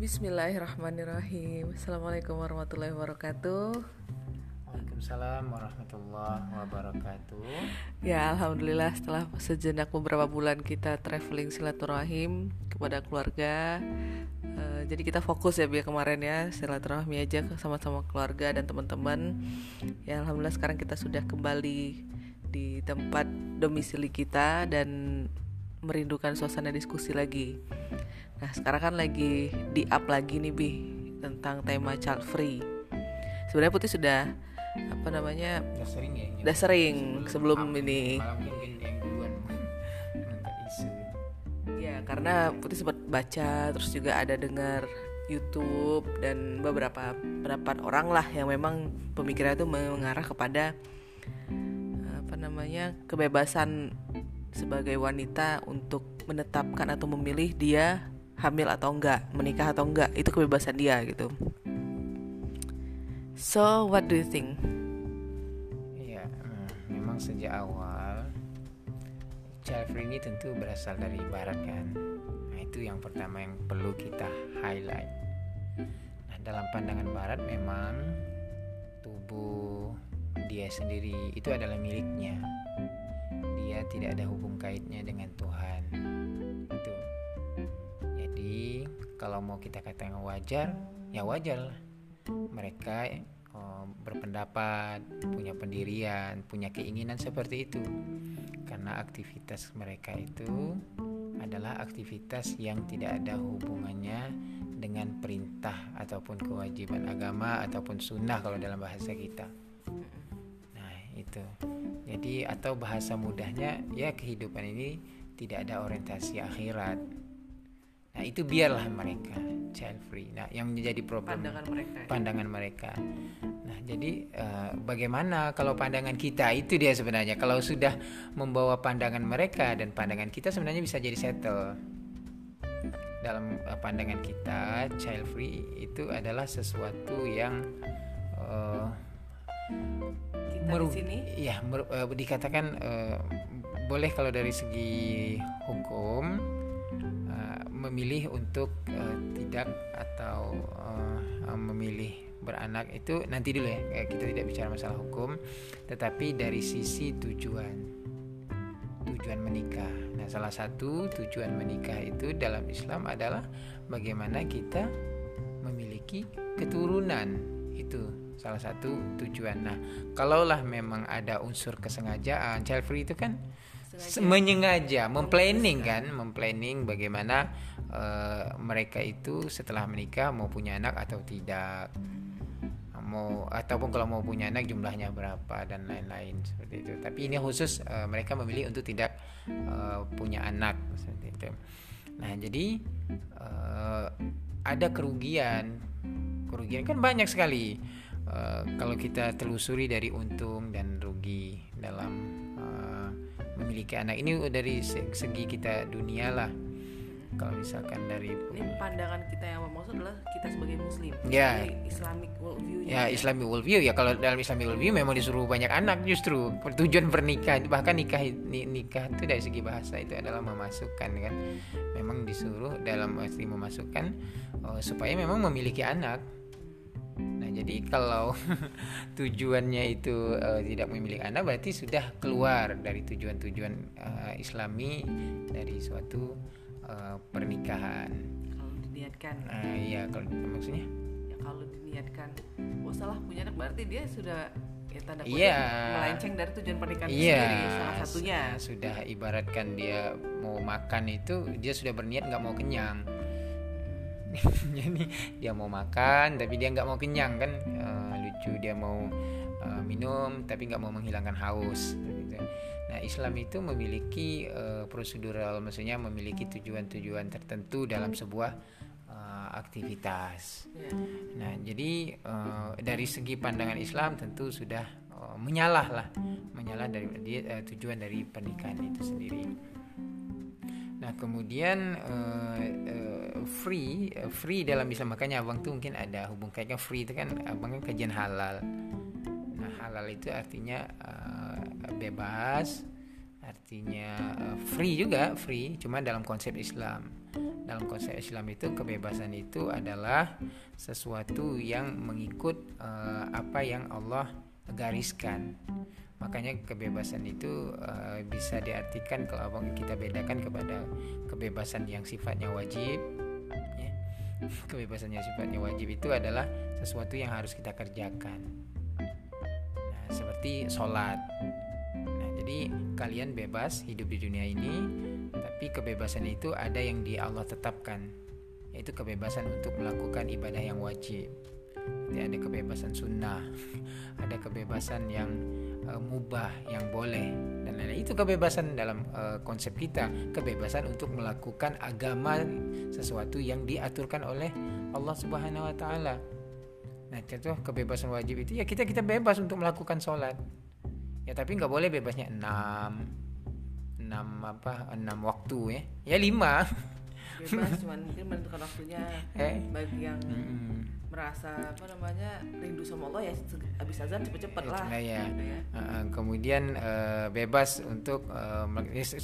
Bismillahirrahmanirrahim. Assalamualaikum warahmatullahi wabarakatuh. Waalaikumsalam warahmatullahi wabarakatuh. Ya Alhamdulillah setelah sejenak beberapa bulan kita traveling silaturahim kepada keluarga uh, Jadi kita fokus ya biar kemarin ya silaturahmi aja sama-sama keluarga dan teman-teman. Ya Alhamdulillah sekarang kita sudah kembali di tempat domisili kita dan merindukan suasana diskusi lagi Nah sekarang kan lagi di up lagi nih Bi tentang tema child free. Sebenarnya Putih sudah apa namanya? Udah sering ya? Udah sering sebelum, sebelum ini. Ya karena Putih sempat baca terus juga ada dengar YouTube dan beberapa pendapat orang lah yang memang pemikirannya itu mengarah kepada apa namanya kebebasan sebagai wanita untuk menetapkan atau memilih dia hamil atau enggak, menikah atau enggak, itu kebebasan dia gitu. So, what do you think? Hmm, memang sejak awal child free ini tentu berasal dari barat kan. Nah, itu yang pertama yang perlu kita highlight. Nah, dalam pandangan barat memang tubuh dia sendiri itu adalah miliknya. Dia tidak ada hubung kaitnya dengan Tuhan kalau mau kita katakan wajar ya wajar lah. Mereka oh, berpendapat punya pendirian punya keinginan seperti itu. Karena aktivitas mereka itu adalah aktivitas yang tidak ada hubungannya dengan perintah ataupun kewajiban agama ataupun sunnah kalau dalam bahasa kita. Nah itu. Jadi atau bahasa mudahnya ya kehidupan ini tidak ada orientasi akhirat Nah itu biarlah mereka child free. Nah yang menjadi problem pandangan mereka. Pandangan mereka. Nah jadi uh, bagaimana kalau pandangan kita itu dia sebenarnya kalau sudah membawa pandangan mereka dan pandangan kita sebenarnya bisa jadi settle. Dalam uh, pandangan kita child free itu adalah sesuatu yang uh, meru- sini? ya meru- uh, dikatakan uh, boleh kalau dari segi hukum memilih untuk uh, tidak atau uh, memilih beranak itu nanti dulu ya kita tidak bicara masalah hukum tetapi dari sisi tujuan. Tujuan menikah. Nah salah satu tujuan menikah itu dalam Islam adalah bagaimana kita memiliki keturunan. Itu salah satu tujuan. Nah kalaulah memang ada unsur kesengajaan child free itu kan Sengaja. menyengaja memplanning kan? Memplanning bagaimana uh, mereka itu setelah menikah mau punya anak atau tidak. Mau ataupun kalau mau punya anak jumlahnya berapa dan lain-lain seperti itu. Tapi ini khusus uh, mereka memilih untuk tidak uh, punya anak seperti itu. Nah jadi uh, ada kerugian. Kerugian kan banyak sekali. Uh, kalau kita telusuri dari untung dan rugi dalam memiliki anak. Ini dari segi kita dunia lah. Kalau misalkan dari ini pandangan kita yang maksud adalah kita sebagai muslim. Ya. Islamic worldview ya Islamic worldview. Ya kalau dalam Islamic worldview memang disuruh banyak anak justru. Tujuan pernikahan bahkan nikah nikah itu dari segi bahasa itu adalah memasukkan kan. Memang disuruh dalam arti memasukkan oh, supaya memang memiliki anak jadi kalau tujuannya itu uh, tidak memiliki anak berarti sudah keluar dari tujuan-tujuan uh, Islami dari suatu uh, pernikahan. Kalau diniatkan. Uh, iya, kalau maksudnya? Ya kalau diniatkan, oh salah punya anak berarti dia sudah ya tanda kutip yeah. melenceng dari tujuan pernikahan yeah. sendiri salah satunya. Sudah ibaratkan dia mau makan itu dia sudah berniat nggak mau kenyang jadi dia mau makan tapi dia nggak mau kenyang kan? Uh, lucu dia mau uh, minum tapi nggak mau menghilangkan haus gitu. nah Islam itu memiliki uh, prosedural maksudnya memiliki tujuan-tujuan tertentu dalam sebuah uh, aktivitas. Nah jadi uh, dari segi pandangan Islam tentu sudah uh, menyalah lah menyalah dari uh, tujuan dari pernikahan itu sendiri Nah kemudian uh, uh, free uh, free dalam Islam. Makanya abang tuh mungkin ada hubung kaitnya free itu kan abang kan kajian halal. Nah halal itu artinya uh, bebas artinya uh, free juga free. Cuma dalam konsep Islam. Dalam konsep Islam itu kebebasan itu adalah sesuatu yang mengikut uh, apa yang Allah gariskan makanya kebebasan itu uh, bisa diartikan kalau kita bedakan kepada kebebasan yang sifatnya wajib ya. kebebasan yang sifatnya wajib itu adalah sesuatu yang harus kita kerjakan nah, seperti sholat jadi kalian bebas hidup di dunia ini, tapi kebebasan itu ada yang di Allah tetapkan, yaitu kebebasan untuk melakukan ibadah yang wajib. Jadi ada kebebasan sunnah, ada kebebasan yang uh, mubah, yang boleh dan lain-lain. Itu kebebasan dalam uh, konsep kita, kebebasan untuk melakukan agama sesuatu yang diaturkan oleh Allah Subhanahu wa taala. Nah, contoh kebebasan wajib itu ya kita kita bebas untuk melakukan sholat ya tapi nggak boleh bebasnya enam enam apa enam waktu ya ya lima bebas cuman mungkin menentukan waktunya eh? bagi yang hmm merasa apa namanya rindu sama Allah ya habis azan cepet-cepet lah ya. Gitu ya. Uh, kemudian uh, bebas untuk uh,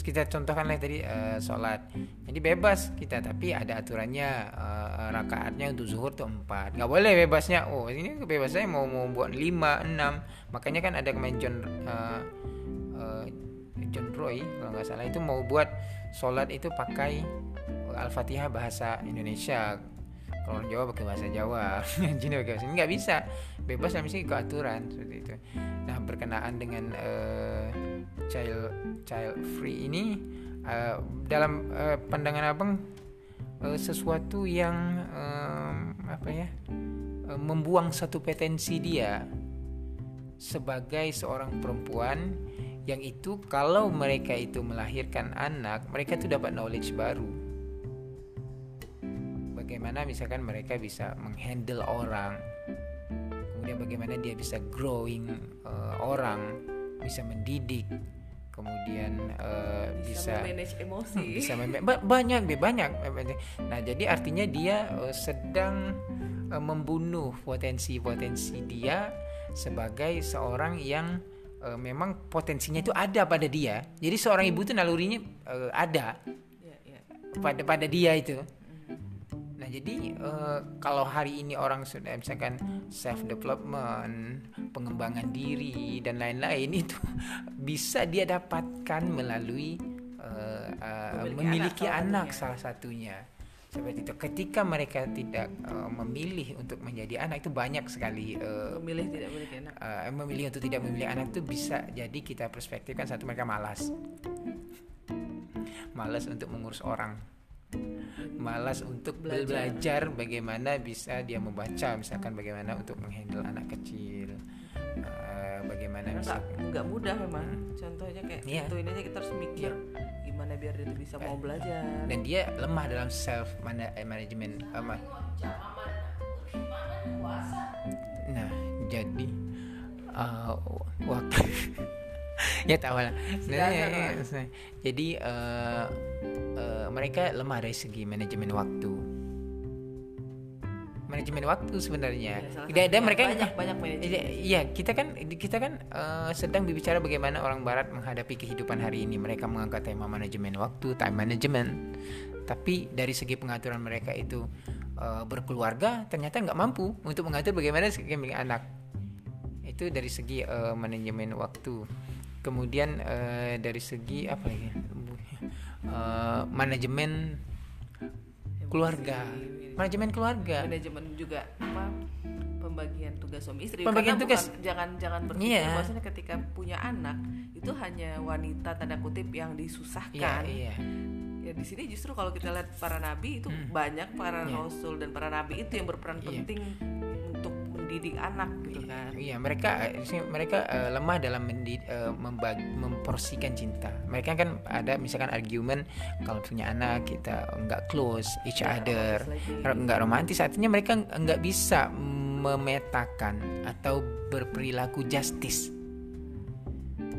kita contohkan lah tadi uh, sholat. Jadi bebas kita tapi ada aturannya uh, rakaatnya untuk zuhur tuh empat. Nggak boleh bebasnya. Oh ini kebebasannya mau mau buat lima enam. Makanya kan ada kemarin John uh, uh, John Roy kalau nggak salah itu mau buat sholat itu pakai al-fatihah bahasa Indonesia orang Jawa pakai bahasa Jawa Cina pakai bahasa nggak bisa. Bebas dalam sini keaturan seperti itu. Nah berkenaan dengan uh, child child free ini uh, dalam uh, pandangan abang uh, sesuatu yang uh, apa ya uh, membuang satu potensi dia sebagai seorang perempuan yang itu kalau mereka itu melahirkan anak mereka itu dapat knowledge baru bagaimana misalkan mereka bisa menghandle orang kemudian bagaimana dia bisa growing uh, orang bisa mendidik kemudian uh, bisa, bisa manage emosi. bisa banyak banyak nah jadi artinya dia uh, sedang uh, membunuh potensi-potensi dia sebagai seorang yang uh, memang potensinya itu ada pada dia. Jadi seorang ibu itu nalurinya uh, ada yeah, yeah. pada pada dia itu Nah jadi uh, kalau hari ini orang sudah misalkan self development, pengembangan diri dan lain-lain itu bisa dia dapatkan melalui uh, uh, memiliki, memiliki anak, anak salah satunya. Seperti itu. Ketika mereka tidak uh, memilih untuk menjadi anak itu banyak sekali uh, memilih tidak memiliki anak. Uh, memilih untuk tidak memilih anak itu bisa jadi kita perspektifkan satu mereka malas, malas untuk mengurus orang malas untuk belajar. belajar bagaimana bisa dia membaca misalkan bagaimana untuk menghandle anak kecil uh, bagaimana bisa nggak mudah memang hmm. contohnya kayak yeah. itu ini aja kita harus mikir yeah. gimana biar dia bisa mau belajar dan dia lemah dalam self eh, management apa nah jadi uh, waktu ya tahu lah nah, ya, ya, ya. jadi uh, uh, mereka lemah dari segi manajemen waktu. Manajemen waktu sebenarnya. Tidak ada mereka banyak banyak manajemen. iya kita kan kita kan uh, sedang berbicara bagaimana orang barat menghadapi kehidupan hari ini. Mereka mengangkat tema manajemen waktu time management. Tapi dari segi pengaturan mereka itu uh, berkeluarga ternyata nggak mampu untuk mengatur bagaimana segi anak. Itu dari segi uh, manajemen waktu. Kemudian uh, dari segi apa lagi uh, manajemen keluarga manajemen keluarga manajemen juga apa pembagian tugas suami istri pembagian Karena tugas bukan, jangan jangan berpikir yeah. maksudnya ketika punya anak itu hanya wanita tanda kutip yang disusahkan yeah, yeah. ya di sini justru kalau kita lihat para nabi itu hmm. banyak para yeah. rasul dan para nabi itu yang berperan yeah. penting mendidik anak gitu kan. iya mereka mereka uh, lemah dalam mendid, uh, membagi, memporsikan cinta. Mereka kan ada misalkan argumen kalau punya anak kita nggak close each ya, other. nggak romantis artinya mereka nggak bisa memetakan atau berperilaku justice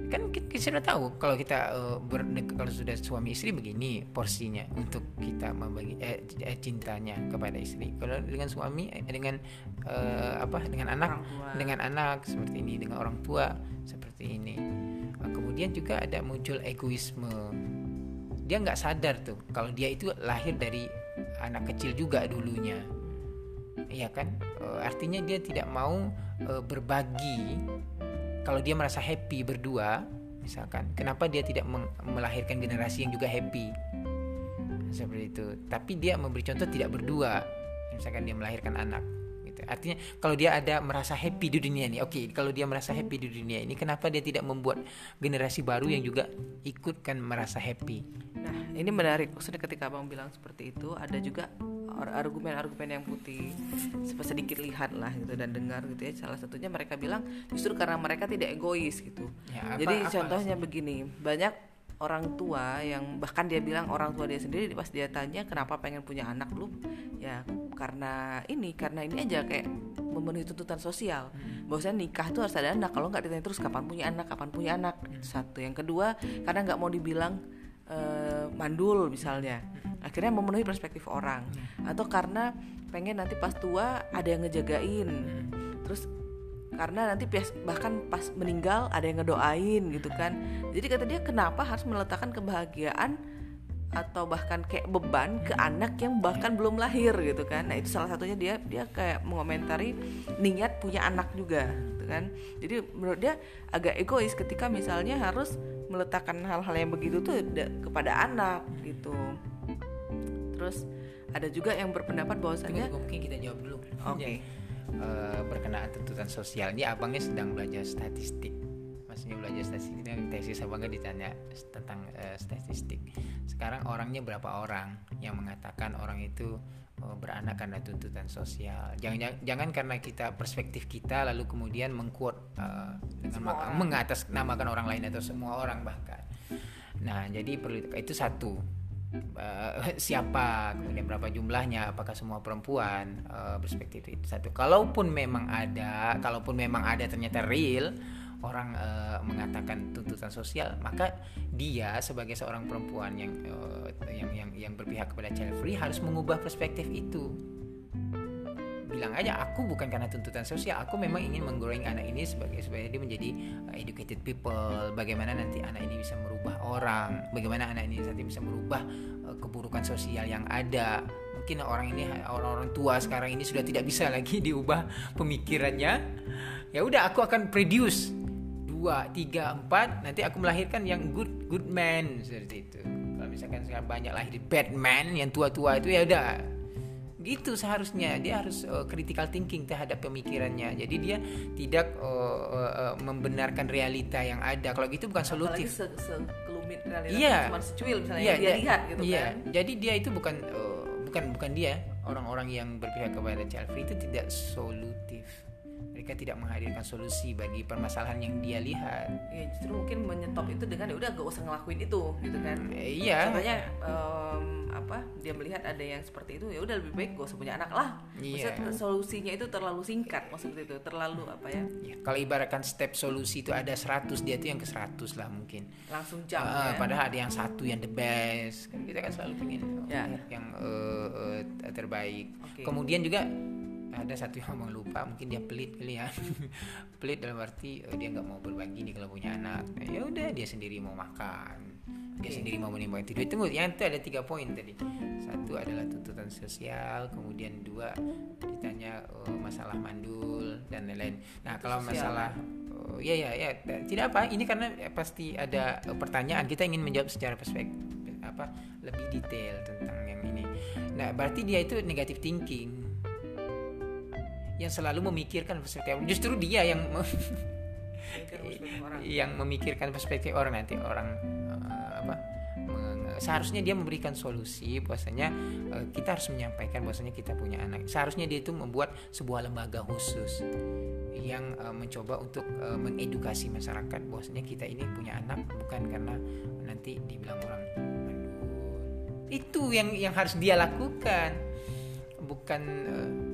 kan kita sudah tahu kalau kita uh, ber, kalau sudah suami istri begini porsinya untuk kita membagi eh, eh, cintanya kepada istri. Kalau dengan suami eh, dengan uh, apa dengan anak dengan anak seperti ini dengan orang tua seperti ini. Uh, kemudian juga ada muncul egoisme. Dia nggak sadar tuh kalau dia itu lahir dari anak kecil juga dulunya. Iya kan? Uh, artinya dia tidak mau uh, berbagi kalau dia merasa happy berdua misalkan kenapa dia tidak melahirkan generasi yang juga happy? Seperti itu. Tapi dia memberi contoh tidak berdua. Misalkan dia melahirkan anak artinya kalau dia ada merasa happy di dunia ini oke okay, kalau dia merasa happy di dunia ini kenapa dia tidak membuat generasi baru yang juga ikutkan merasa happy? Nah ini menarik. Maksudnya ketika abang bilang seperti itu ada juga argumen-argumen yang putih sedikit lihat lah gitu dan dengar gitu ya. Salah satunya mereka bilang justru karena mereka tidak egois gitu. Ya, apa, jadi apa contohnya apa? begini banyak orang tua yang bahkan dia bilang orang tua dia sendiri pas dia tanya kenapa pengen punya anak? Lu ya karena ini karena ini aja kayak memenuhi tuntutan sosial. Hmm. bahwasanya nikah tuh harus ada anak. Kalau nggak ditanya terus kapan punya anak? Kapan punya anak? Hmm. satu. Yang kedua karena nggak mau dibilang uh, mandul misalnya. Hmm. akhirnya memenuhi perspektif orang. Atau karena pengen nanti pas tua ada yang ngejagain. Terus karena nanti bahkan pas meninggal ada yang ngedoain gitu kan. Jadi kata dia kenapa harus meletakkan kebahagiaan atau bahkan kayak beban ke anak yang bahkan belum lahir gitu kan. Nah itu salah satunya dia dia kayak mengomentari niat punya anak juga gitu kan. Jadi menurut dia agak egois ketika misalnya harus meletakkan hal-hal yang begitu tuh kepada anak gitu. Terus ada juga yang berpendapat bahwasanya mungkin kita jawab dulu. Oke. Okay uh, berkenaan tuntutan sosial. Ini abangnya sedang belajar statistik maksudnya belajar statistik. Dan tesis abangnya ditanya tentang uh, statistik. Sekarang orangnya berapa orang yang mengatakan orang itu uh, beranak karena tuntutan sosial? Jangan jangan, jangan karena kita perspektif kita lalu kemudian mengkuat uh, dengan maka, mengatasnamakan orang lain atau semua orang bahkan. Nah jadi perlu itu satu. Uh, siapa kemudian berapa jumlahnya apakah semua perempuan uh, perspektif itu satu? Kalaupun memang ada kalaupun memang ada ternyata real orang uh, mengatakan tuntutan sosial maka dia sebagai seorang perempuan yang uh, yang yang yang berpihak kepada child free harus mengubah perspektif itu. Bilang aja aku bukan karena tuntutan sosial aku memang ingin menggrowing anak ini sebagai supaya dia menjadi uh, educated people. Bagaimana nanti anak ini bisa merubah orang? Bagaimana anak ini nanti bisa merubah keburukan sosial yang ada? Mungkin orang ini orang-orang tua sekarang ini sudah tidak bisa lagi diubah pemikirannya. Ya udah aku akan produce dua tiga empat nanti aku melahirkan yang good good man. Seperti itu. Kalau misalkan sekarang banyak lahir Batman yang tua-tua itu ya udah. Gitu seharusnya. Dia harus uh, critical thinking terhadap pemikirannya. Jadi dia tidak uh, uh, uh, membenarkan realita yang ada. Kalau gitu bukan solutif. se sekelumit realita iya, cuma secuil misalnya iya, dia lihat gitu iya. kan. Jadi dia itu bukan uh, bukan bukan dia. Orang-orang yang berpihak kepada child free itu tidak solutif mereka tidak menghadirkan solusi bagi permasalahan yang dia lihat. Ya justru mungkin menyetop itu dengan ya udah gak usah ngelakuin itu gitu kan. Eh, iya. Contohnya um, apa dia melihat ada yang seperti itu ya udah lebih baik gak usah punya anak lah. Iya. Maksudnya solusinya itu terlalu singkat maksudnya itu terlalu apa ya? ya kalau ibaratkan step solusi itu ada 100 dia itu yang ke 100 lah mungkin. Langsung jam. Uh, ya? Padahal ada yang satu yang the best. Kan kita kan selalu ingin ya. yang uh, uh, terbaik. Okay. Kemudian juga ada satu yang ngomong lupa mungkin dia pelit kali ya. Pelit dalam arti oh, dia nggak mau berbagi nih kalau punya anak. Nah, ya udah dia sendiri mau makan. Dia sendiri mau menimbang tidur itu yang itu ada tiga poin tadi. Satu adalah tuntutan sosial kemudian dua ditanya oh, masalah mandul dan lain-lain. Nah kalau masalah oh, ya ya ya tidak apa ini karena ya, pasti ada pertanyaan. Kita ingin menjawab secara perspektif apa lebih detail tentang yang ini. Nah berarti dia itu negatif thinking yang selalu memikirkan perspektif justru dia yang yang memikirkan perspektif orang. Nanti orang uh, apa seharusnya dia memberikan solusi bahwasanya uh, kita harus menyampaikan bahwasanya kita punya anak. Seharusnya dia itu membuat sebuah lembaga khusus yang uh, mencoba untuk uh, mengedukasi masyarakat bahwasanya kita ini punya anak bukan karena nanti dibilang orang itu yang yang harus dia lakukan. Bukan uh,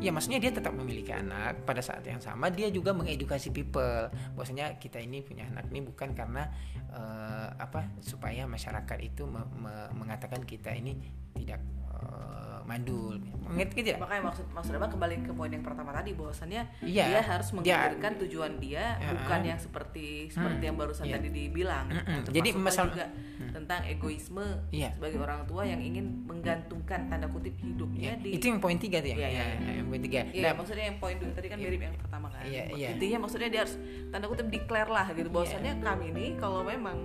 ya maksudnya dia tetap memiliki anak. Pada saat yang sama dia juga mengedukasi people. Bahwasanya kita ini punya anak ini bukan karena uh, apa supaya masyarakat itu me me mengatakan kita ini tidak uh, mandul ngerti tidak makanya maksud maksud abang kembali ke poin yang pertama tadi bahwasannya Iya. dia harus Dia- menghadirkan tujuan dia Ya. bukan yang seperti seperti yang barusan Iya. tadi dibilang. Termasuk Jadi masalah- juga tentang egoisme Iya. sebagai orang tua yang ingin menggantungkan tanda kutip hidupnya Ya, di itu yang poin tiga tuh ya, Iya, ya, iya. yang poin tiga Iya, Nah, maksudnya yang poin dulu tadi kan mirip yang pertama kan. Iya, iya. Intinya maksudnya dia harus tanda kutip declare lah gitu. Bahwasannya kami ini kalau memang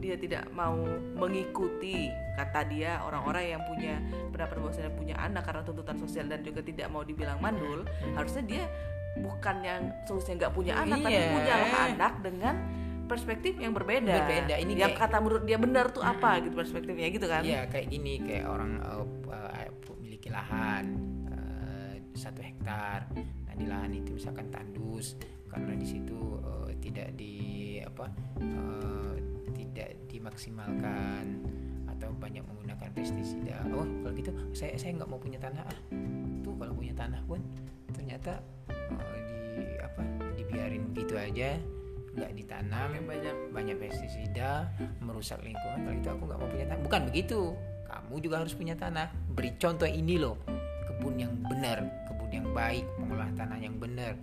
dia tidak mau mengikuti kata dia orang-orang yang punya pendapat bahwasanya punya anak karena tuntutan sosial dan juga tidak mau dibilang mandul, harusnya dia bukan yang solusinya nggak punya anak tapi Iya. punya anak dengan perspektif yang berbeda. Berbeda. Ini yang kayak- kata menurut dia benar tuh apa gitu perspektifnya gitu kan? Iya kayak gini kayak orang uh, uh, memiliki lahan uh, satu hektar. Nah di lahan itu misalkan tandus karena di situ uh, tidak di apa uh, tidak dimaksimalkan atau banyak menggunakan pestisida. Oh kalau gitu saya saya nggak mau punya tanah ah. Tuh kalau punya tanah pun ternyata uh, di apa dibiarin gitu aja nggak ditanam Yang banyak. banyak pestisida merusak lingkungan. Kalau itu aku nggak mau punya tanah. Bukan begitu. Kamu juga harus punya tanah. Beri contoh ini loh. Kebun yang benar kebun yang baik mengolah tanah yang benar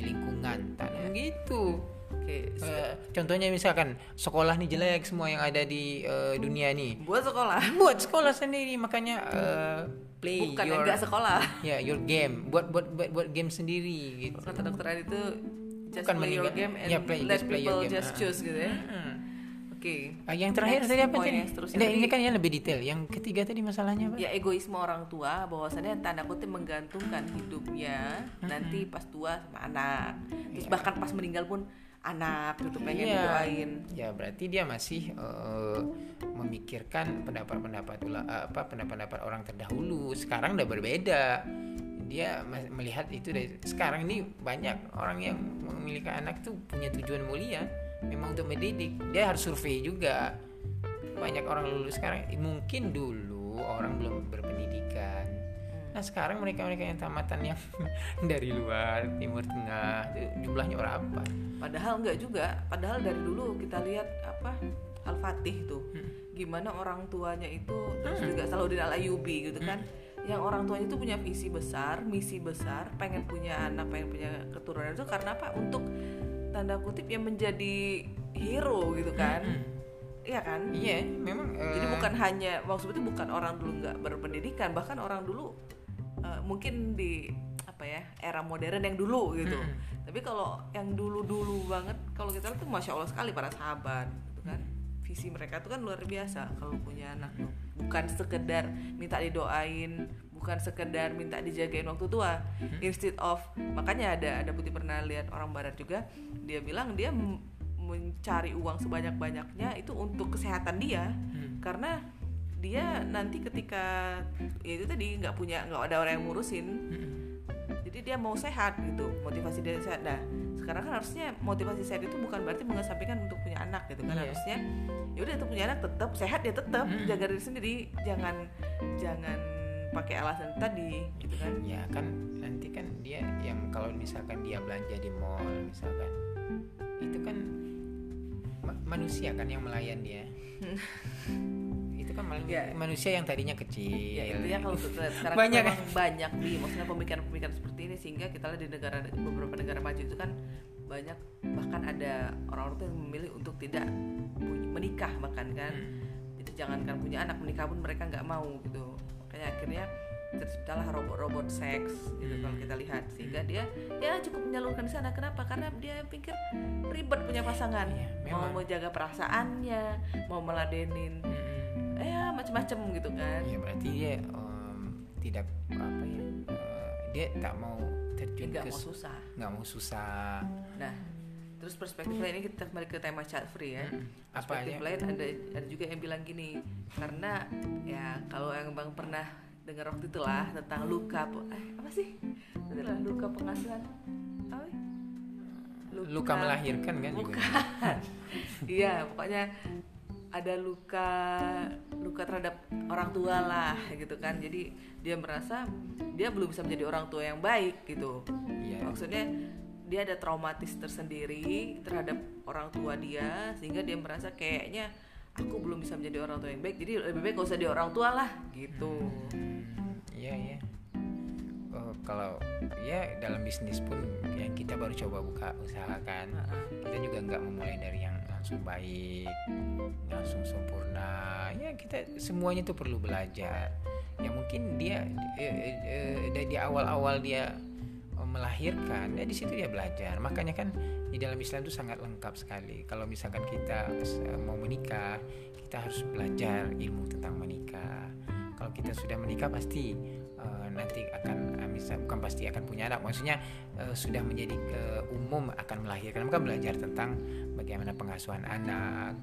lingkungan tanah gitu Oke, Eh, contohnya misalkan sekolah nih jelek semua yang ada di eh, dunia nih buat sekolah buat sekolah sendiri makanya eh, play bukan your nggak sekolah. ya your game buat buat buat, buat game sendiri gitu kata dokter itu just Bukan play your game and ya, play- let just play your people game. just Ah. choose gitu ya. Hmm. Oke. Ah, yang terakhir Next tadi apa tadi? Nah, ini kan yang lebih detail. Yang ketiga tadi masalahnya apa? Ya egoisme orang tua bahwasannya tanda kutip menggantungkan hidupnya nanti pas tua sama anak. Terus Iya. bahkan pas meninggal pun anak gitu pengen Iya. didoain. Ya berarti dia masih eh, memikirkan pendapat-pendapat eh, apa pendapat-pendapat orang terdahulu. Sekarang udah berbeda. Dia melihat itu dari sekarang ini banyak orang yang memiliki anak tuh punya tujuan mulia, memang untuk mendidik. Dia harus survei juga. Banyak orang lulus sekarang mungkin dulu orang belum berpendidikan. Nah sekarang mereka-mereka yang tamatan yang dari luar Timur Tengah jumlahnya berapa? Padahal enggak juga. Padahal dari dulu kita lihat apa Al-Fatih tuh. Gimana orang tuanya itu terus juga Salahuddin Al-Ayyubi gitu kan. Yang orang tuanya itu punya visi besar, misi besar, pengen punya anak, pengen punya keturunan itu karena apa? Untuk tanda kutip yang menjadi hero gitu kan. Iya kan? Iya, memang. Jadi eh, bukan hanya maksudnya bukan orang dulu nggak berpendidikan, bahkan orang dulu eh, mungkin di apa ya era modern yang dulu gitu. Tapi kalau yang dulu-dulu banget, kalau kita lihat tuh masya Allah sekali para sahabat, gitu kan. Visi mereka tuh kan luar biasa kalau punya anak tuh. Bukan sekedar minta didoain, bukan sekedar minta dijagain waktu tua. Instead of makanya ada ada putih pernah lihat orang barat juga, dia bilang dia mencari uang sebanyak-banyaknya itu untuk kesehatan dia. Karena dia nanti ketika ya itu tadi nggak punya nggak ada orang yang ngurusin. Jadi dia mau sehat gitu motivasi dia sehat. Nah sekarang kan harusnya motivasi sehat itu bukan berarti mengesampingkan untuk punya anak gitu kan. Iya. harusnya ya udah untuk punya anak tetap sehat ya tetap. Jaga diri sendiri jangan jangan pakai alasan tadi gitu kan. Ya kan nanti kan dia yang kalau misalkan dia belanja di mall misalkan itu kan ma- manusia kan yang melayan dia kan mal- Ya. manusia yang tadinya kecil. Ya intinya kalau sekarang Banyak. memang banyak di maksudnya pemikiran-pemikiran seperti ini sehingga kita lihat di negara beberapa negara maju itu kan banyak bahkan ada orang-orang yang memilih untuk tidak menikah bahkan kan. Jadi jangankan punya anak menikah pun mereka nggak mau gitu. Makanya akhirnya terciptalah robot-robot seks gitu kalau kita lihat. Sehingga dia ya cukup menyalurkan di sana. Kenapa? Karena dia pikir ribet punya pasangan. Iya, mau menjaga perasaannya mau meladenin Mm-mm. Ya macem-macem gitu kan ya berarti dia em, tidak apa ya eh, dia tak mau terjun nggak ke mau su- susah nggak mau susah Nah, terus perspektif lain ini kita kembali ke tema child free ya. Apa Perspektif lain ada ada juga yang bilang gini, karena ya kalau yang bang pernah dengar waktu itu lah tentang luka eh apa sih? Itu lah luka pengasuhan. Apa? ya? luka melahirkan kan juga Bukan. Iya, pokoknya ada luka luka terhadap orang tua lah gitu kan. Jadi dia merasa dia belum bisa menjadi orang tua yang baik gitu Iya. maksudnya dia ada traumatis tersendiri terhadap orang tua dia sehingga dia merasa kayaknya aku belum bisa menjadi orang tua yang baik jadi lebih baik gak usah jadi orang tua lah gitu Iya iya. Oh, kalau ya dalam bisnis pun yang kita baru coba buka usaha kan, kita juga nggak memulai dari yang langsung baik, langsung sempurna. Ya kita semuanya itu perlu belajar. Ya mungkin dia eh, eh, dari awal-awal dia melahirkan, ya di situ dia belajar. Makanya kan di dalam Islam itu sangat lengkap sekali. Kalau misalkan kita eh, mau menikah, kita harus belajar ilmu tentang menikah kalau kita sudah menikah pasti uh, nanti akan uh, misal bukan pasti akan punya anak maksudnya uh, sudah menjadi uh, umum akan melahirkan maka belajar tentang bagaimana pengasuhan anak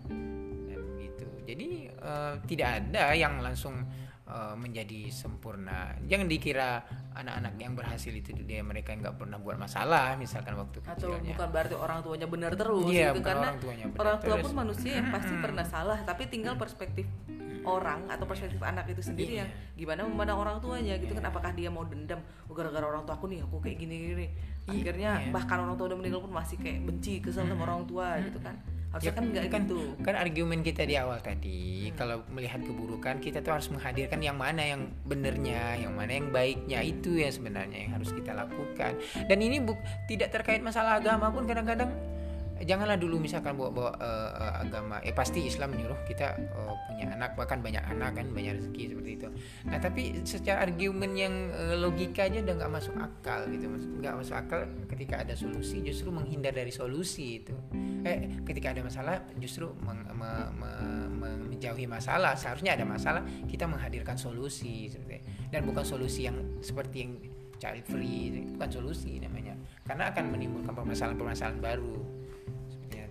dan gitu. Jadi uh, tidak ada yang langsung uh, menjadi sempurna. Jangan dikira anak-anak yang berhasil itu dia mereka nggak pernah buat masalah misalkan waktu atau kecilnya. bukan berarti orang tuanya benar terus Iya, gitu karena orang tuanya benar orang tua terus. pun manusia yang pasti pernah salah tapi tinggal perspektif orang atau perspektif anak itu sendiri Iya. yang gimana memandang orang tuanya gitu kan? Apakah dia mau dendam? Oh, gara-gara orang tua aku nih aku kayak gini gini akhirnya Iya. bahkan orang tua udah meninggal pun masih kayak benci kesel sama orang tua gitu kan. Harusnya kan nggak kan, gitu. kan argumen kita di awal tadi kalau melihat keburukan kita tuh harus menghadirkan yang mana yang benernya yang mana yang baiknya. Itu yang sebenarnya yang harus kita lakukan. Dan ini buk, tidak terkait masalah agama pun kadang-kadang janganlah dulu misalkan bawa-bawa eh, eh, agama. Eh pasti Islam menyuruh kita eh, punya anak. Bahkan banyak anak kan banyak rezeki seperti itu. Nah tapi secara argumen yang eh, logika aja udah nggak masuk akal gitu. Nggak masuk akal ketika ada solusi justru menghindar dari solusi itu. Eh ketika ada masalah justru meng- me- me- me- menjauhi masalah. Seharusnya ada masalah kita menghadirkan solusi seperti dan bukan solusi yang seperti yang child free itu bukan solusi namanya. Karena akan menimbulkan permasalahan-permasalahan baru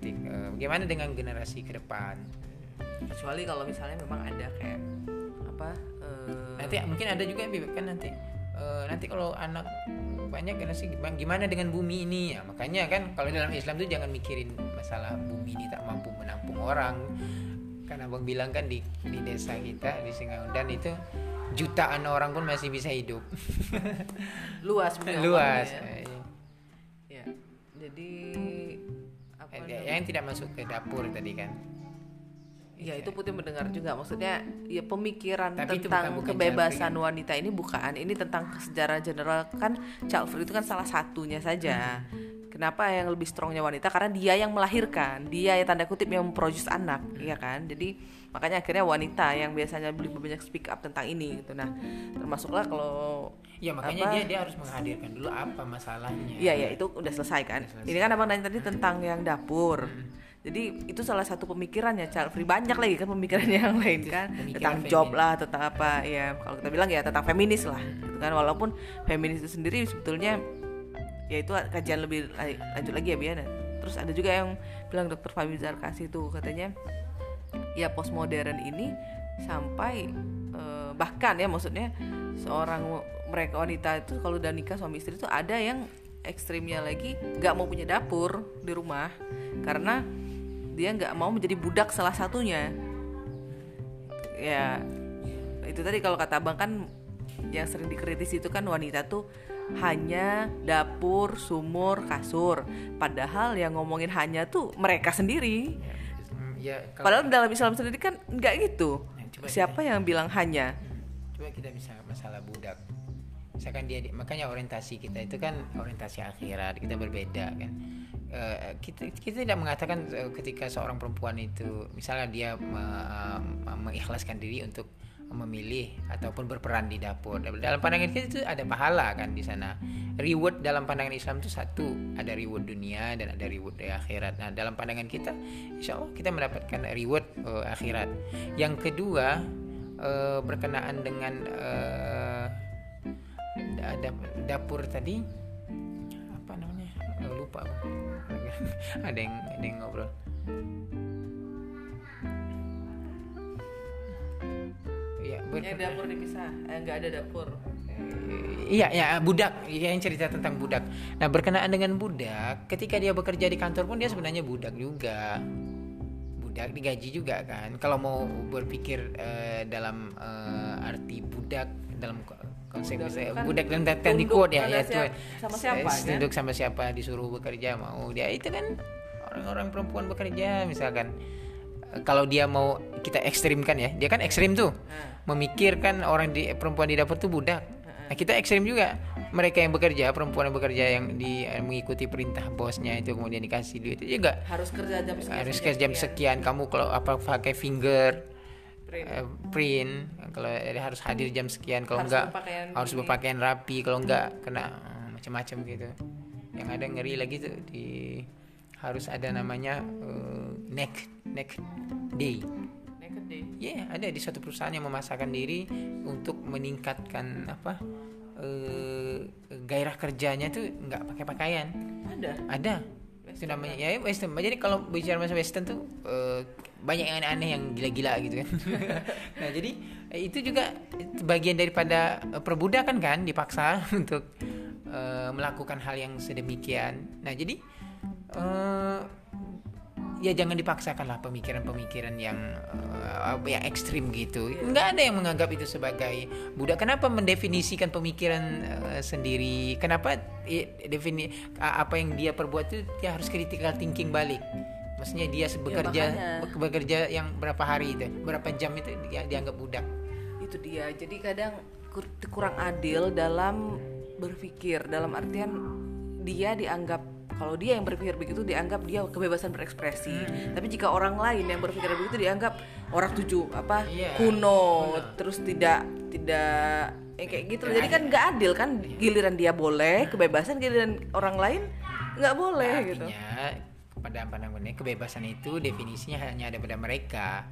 seperti nanti eh, bagaimana dengan generasi ke depan? Kecuali kalau misalnya memang ada kayak apa eh, nanti mungkin ada juga yang kan nanti. Eh, nanti kalau anak banyak generasi gimana, gimana dengan bumi ini? Ya makanya kan kalau dalam Islam tuh jangan mikirin masalah bumi ini tak mampu menampung orang. Kan abang bilang kan di di desa kita di Singaundan itu jutaan orang pun masih bisa hidup. Luas luas ngomongnya. Eh, ya jadi? Yang tidak masuk ke dapur tadi kan. Ya itu putih mendengar juga. Maksudnya ya pemikiran Tapi tentang bukan- bukan kebebasan wanita ini bukan. Ini tentang sejarah general. Kan child free itu kan salah satunya saja. Kenapa yang lebih strongnya wanita karena dia yang melahirkan, dia yang tanda kutip yang memproduce anak, ya kan? Jadi makanya akhirnya wanita yang biasanya lebih banyak speak up tentang ini gitu. Nah, termasuklah kalau ya makanya Apa? dia dia harus menghadirkan dulu apa masalahnya Iya ya itu udah selesai kan. Udah selesai. Ini kan abang nanya tadi tentang yang dapur. Jadi itu salah satu pemikirannya child free banyak lagi kan pemikiran yang lain kan pemikiran tentang job feminis. lah tentang apa ya kalau kita bilang ya tentang feminis lah gitu kan walaupun feminis itu sendiri sebetulnya ya itu kajian lebih la- lanjut lagi ya Biana. Terus ada juga yang bilang dokter Fahmi Zarkasi itu katanya ya postmodern ini sampai eh, bahkan ya maksudnya seorang mereka wanita itu kalau udah nikah suami istri itu ada yang ekstrimnya lagi nggak mau punya dapur di rumah karena dia nggak mau menjadi budak salah satunya ya itu tadi kalau kata abang kan yang sering dikritisi itu kan wanita tuh hanya dapur, sumur, kasur. Padahal yang ngomongin hanya tuh mereka sendiri. ya, ya kalau- Padahal dalam Islam sendiri kan nggak gitu. Coba Siapa yang bilang hanya? coba kita bisa masalah budak misalkan dia makanya orientasi kita itu kan orientasi akhirat kita berbeda kan Eh, kita kita tidak mengatakan eh, ketika seorang perempuan itu misalnya dia me- me- mengikhlaskan diri untuk memilih ataupun berperan di dapur. Dalam pandangan kita itu ada pahala kan di sana. Reward dalam pandangan Islam itu satu ada reward dunia dan ada reward di akhirat. Nah dalam pandangan kita insya Allah kita mendapatkan reward eh, akhirat. Yang kedua eh, berkenaan dengan da- dapur tadi apa namanya? Lupa ada yang ada yang ngobrol ya ber- Yang dapur dipisah, eh, nggak ada dapur. Iya, ya budak. Iya yang cerita tentang budak. Nah berkenaan dengan budak, ketika dia bekerja di kantor pun dia sebenarnya budak juga. Budak digaji juga kan. Kalau mau berpikir eh, dalam eh, arti budak dalam ko- konsep Budak itu kan budak dalam tanda quote ya, ya tuh. sama siapa, Eh, kan? Tunduk sama siapa disuruh bekerja mau dia itu kan orang-orang perempuan bekerja misalkan kalau dia mau kita ekstrimkan ya dia kan ekstrim tuh. Memikirkan orang di perempuan di dapur tuh budak. Nah kita ekstrim juga. Mereka yang bekerja perempuan yang bekerja yang di eh, mengikuti perintah bosnya itu kemudian dikasih duit. Itu juga harus kerja jam sekian harus kerja jam sekian. kamu kalau apa pakai finger Print. eh, print. Kalau harus hadir jam sekian. Kalau Harus enggak berpakaian harus berpakaian rapi. Kalau enggak kena eh, macam-macam gitu. Yang ada ngeri lagi tuh di harus ada namanya eh, neck neck day. Naked day. ya ada di suatu perusahaan yang memasakkan diri untuk meningkatkan apa eh, gairah kerjanya tuh nggak pakai pakaian. Ada? Ada. Itu namanya ya? western. Jadi kalau bicara masa western tuh eh, banyak yang aneh-aneh yang gila-gila gitu kan. Nah jadi eh, itu juga bagian daripada perbudakan kan dipaksa untuk eh, melakukan hal yang sedemikian. Nah jadi eh, ya jangan dipaksakan lah pemikiran-pemikiran yang eh, apa, yang ekstrim gitu. Nggak ada yang menganggap itu sebagai budak. Kenapa mendefinisikan pemikiran eh, sendiri? Kenapa eh, defini apa yang dia perbuat itu dia harus critical thinking balik? Maksudnya dia bekerja makanya. bekerja yang berapa hari itu berapa jam itu dia dianggap budak. Itu dia. Jadi kadang kur- kurang adil dalam berpikir. Dalam artian dia dianggap kalau dia yang berpikir begitu dianggap dia kebebasan berekspresi. Tapi jika orang lain yang berpikir begitu dianggap orang tujuh apa Iya, kuno, terus tidak tidak eh, kayak gitu. Jadi kan nggak adil kan giliran dia boleh kebebasan giliran orang lain nggak boleh gitu. Artinya pada pandangannya kebebasan itu definisinya hanya ada pada mereka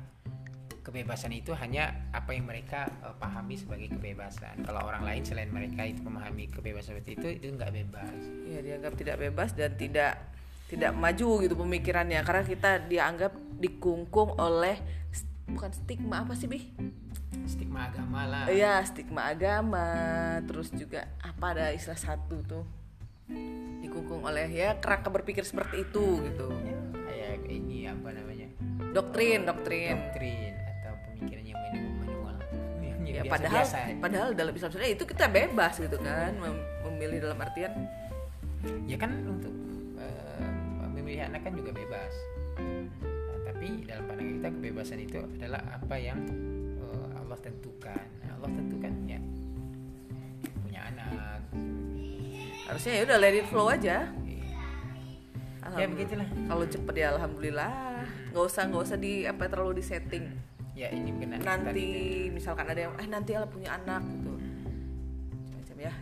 kebebasan itu hanya apa yang mereka eh, pahami sebagai kebebasan. Kalau orang lain selain mereka itu memahami kebebasan seperti itu itu nggak bebas. Ya dianggap tidak bebas dan tidak tidak maju gitu pemikirannya. Karena kita dianggap dikungkung oleh bukan stigma apa sih bi stigma agama lah. Iya stigma agama. Terus juga apa ada istilah satu tuh? Dikungkung oleh ya kerangka berpikir seperti itu gitu. Kayak ini apa namanya? Doktrin doktrin. Doktrin ya biasa- padahal biasa. padahal dalam Islam sendiri itu kita bebas gitu kan mem- memilih dalam artian ya kan untuk eh, memilih anak kan juga bebas. Nah, tapi dalam pandangan kita kebebasan itu adalah apa yang eh, Allah tentukan. Nah, Allah tentukan ya punya anak. Harusnya ya udah let it flow aja. Ya begitulah kalau cepet ya alhamdulillah. Nggak usah nggak usah di apa terlalu di setting ya ini kena nanti misalkan ada yang eh nanti Allah punya anak gitu. Macam ya.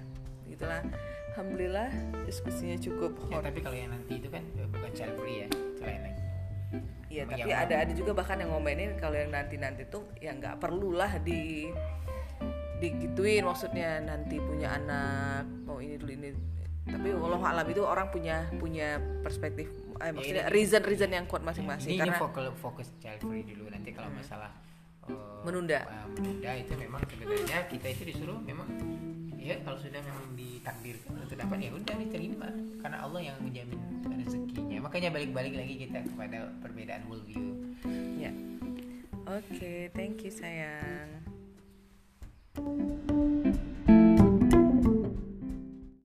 Gitulah alhamdulillah diskusinya cukup ya, tapi kalau yang nanti itu kan eh, bukan child free ya itu lain lagi. Iya, tapi ada ada juga bahkan yang ngomenin kalau yang nanti nanti tuh ya nggak perlulah di digituin. Maksudnya nanti punya anak mau ini dulu ini. Tapi Allah alam itu orang punya punya perspektif eh, maksudnya ini- reason reason yang kuat masing-masing ini, ini karena fokus fokus child free dulu. Nanti kalau masalah eh, Menunda. eh, menunda itu memang sebenarnya kita itu disuruh memang ya kalau sudah memang ditakdirkan untuk dapat ya udah diterima. Karena Allah yang menjamin rezekinya. Makanya balik-balik lagi kita kepada perbedaan worldview. Ya. Oke thank you sayang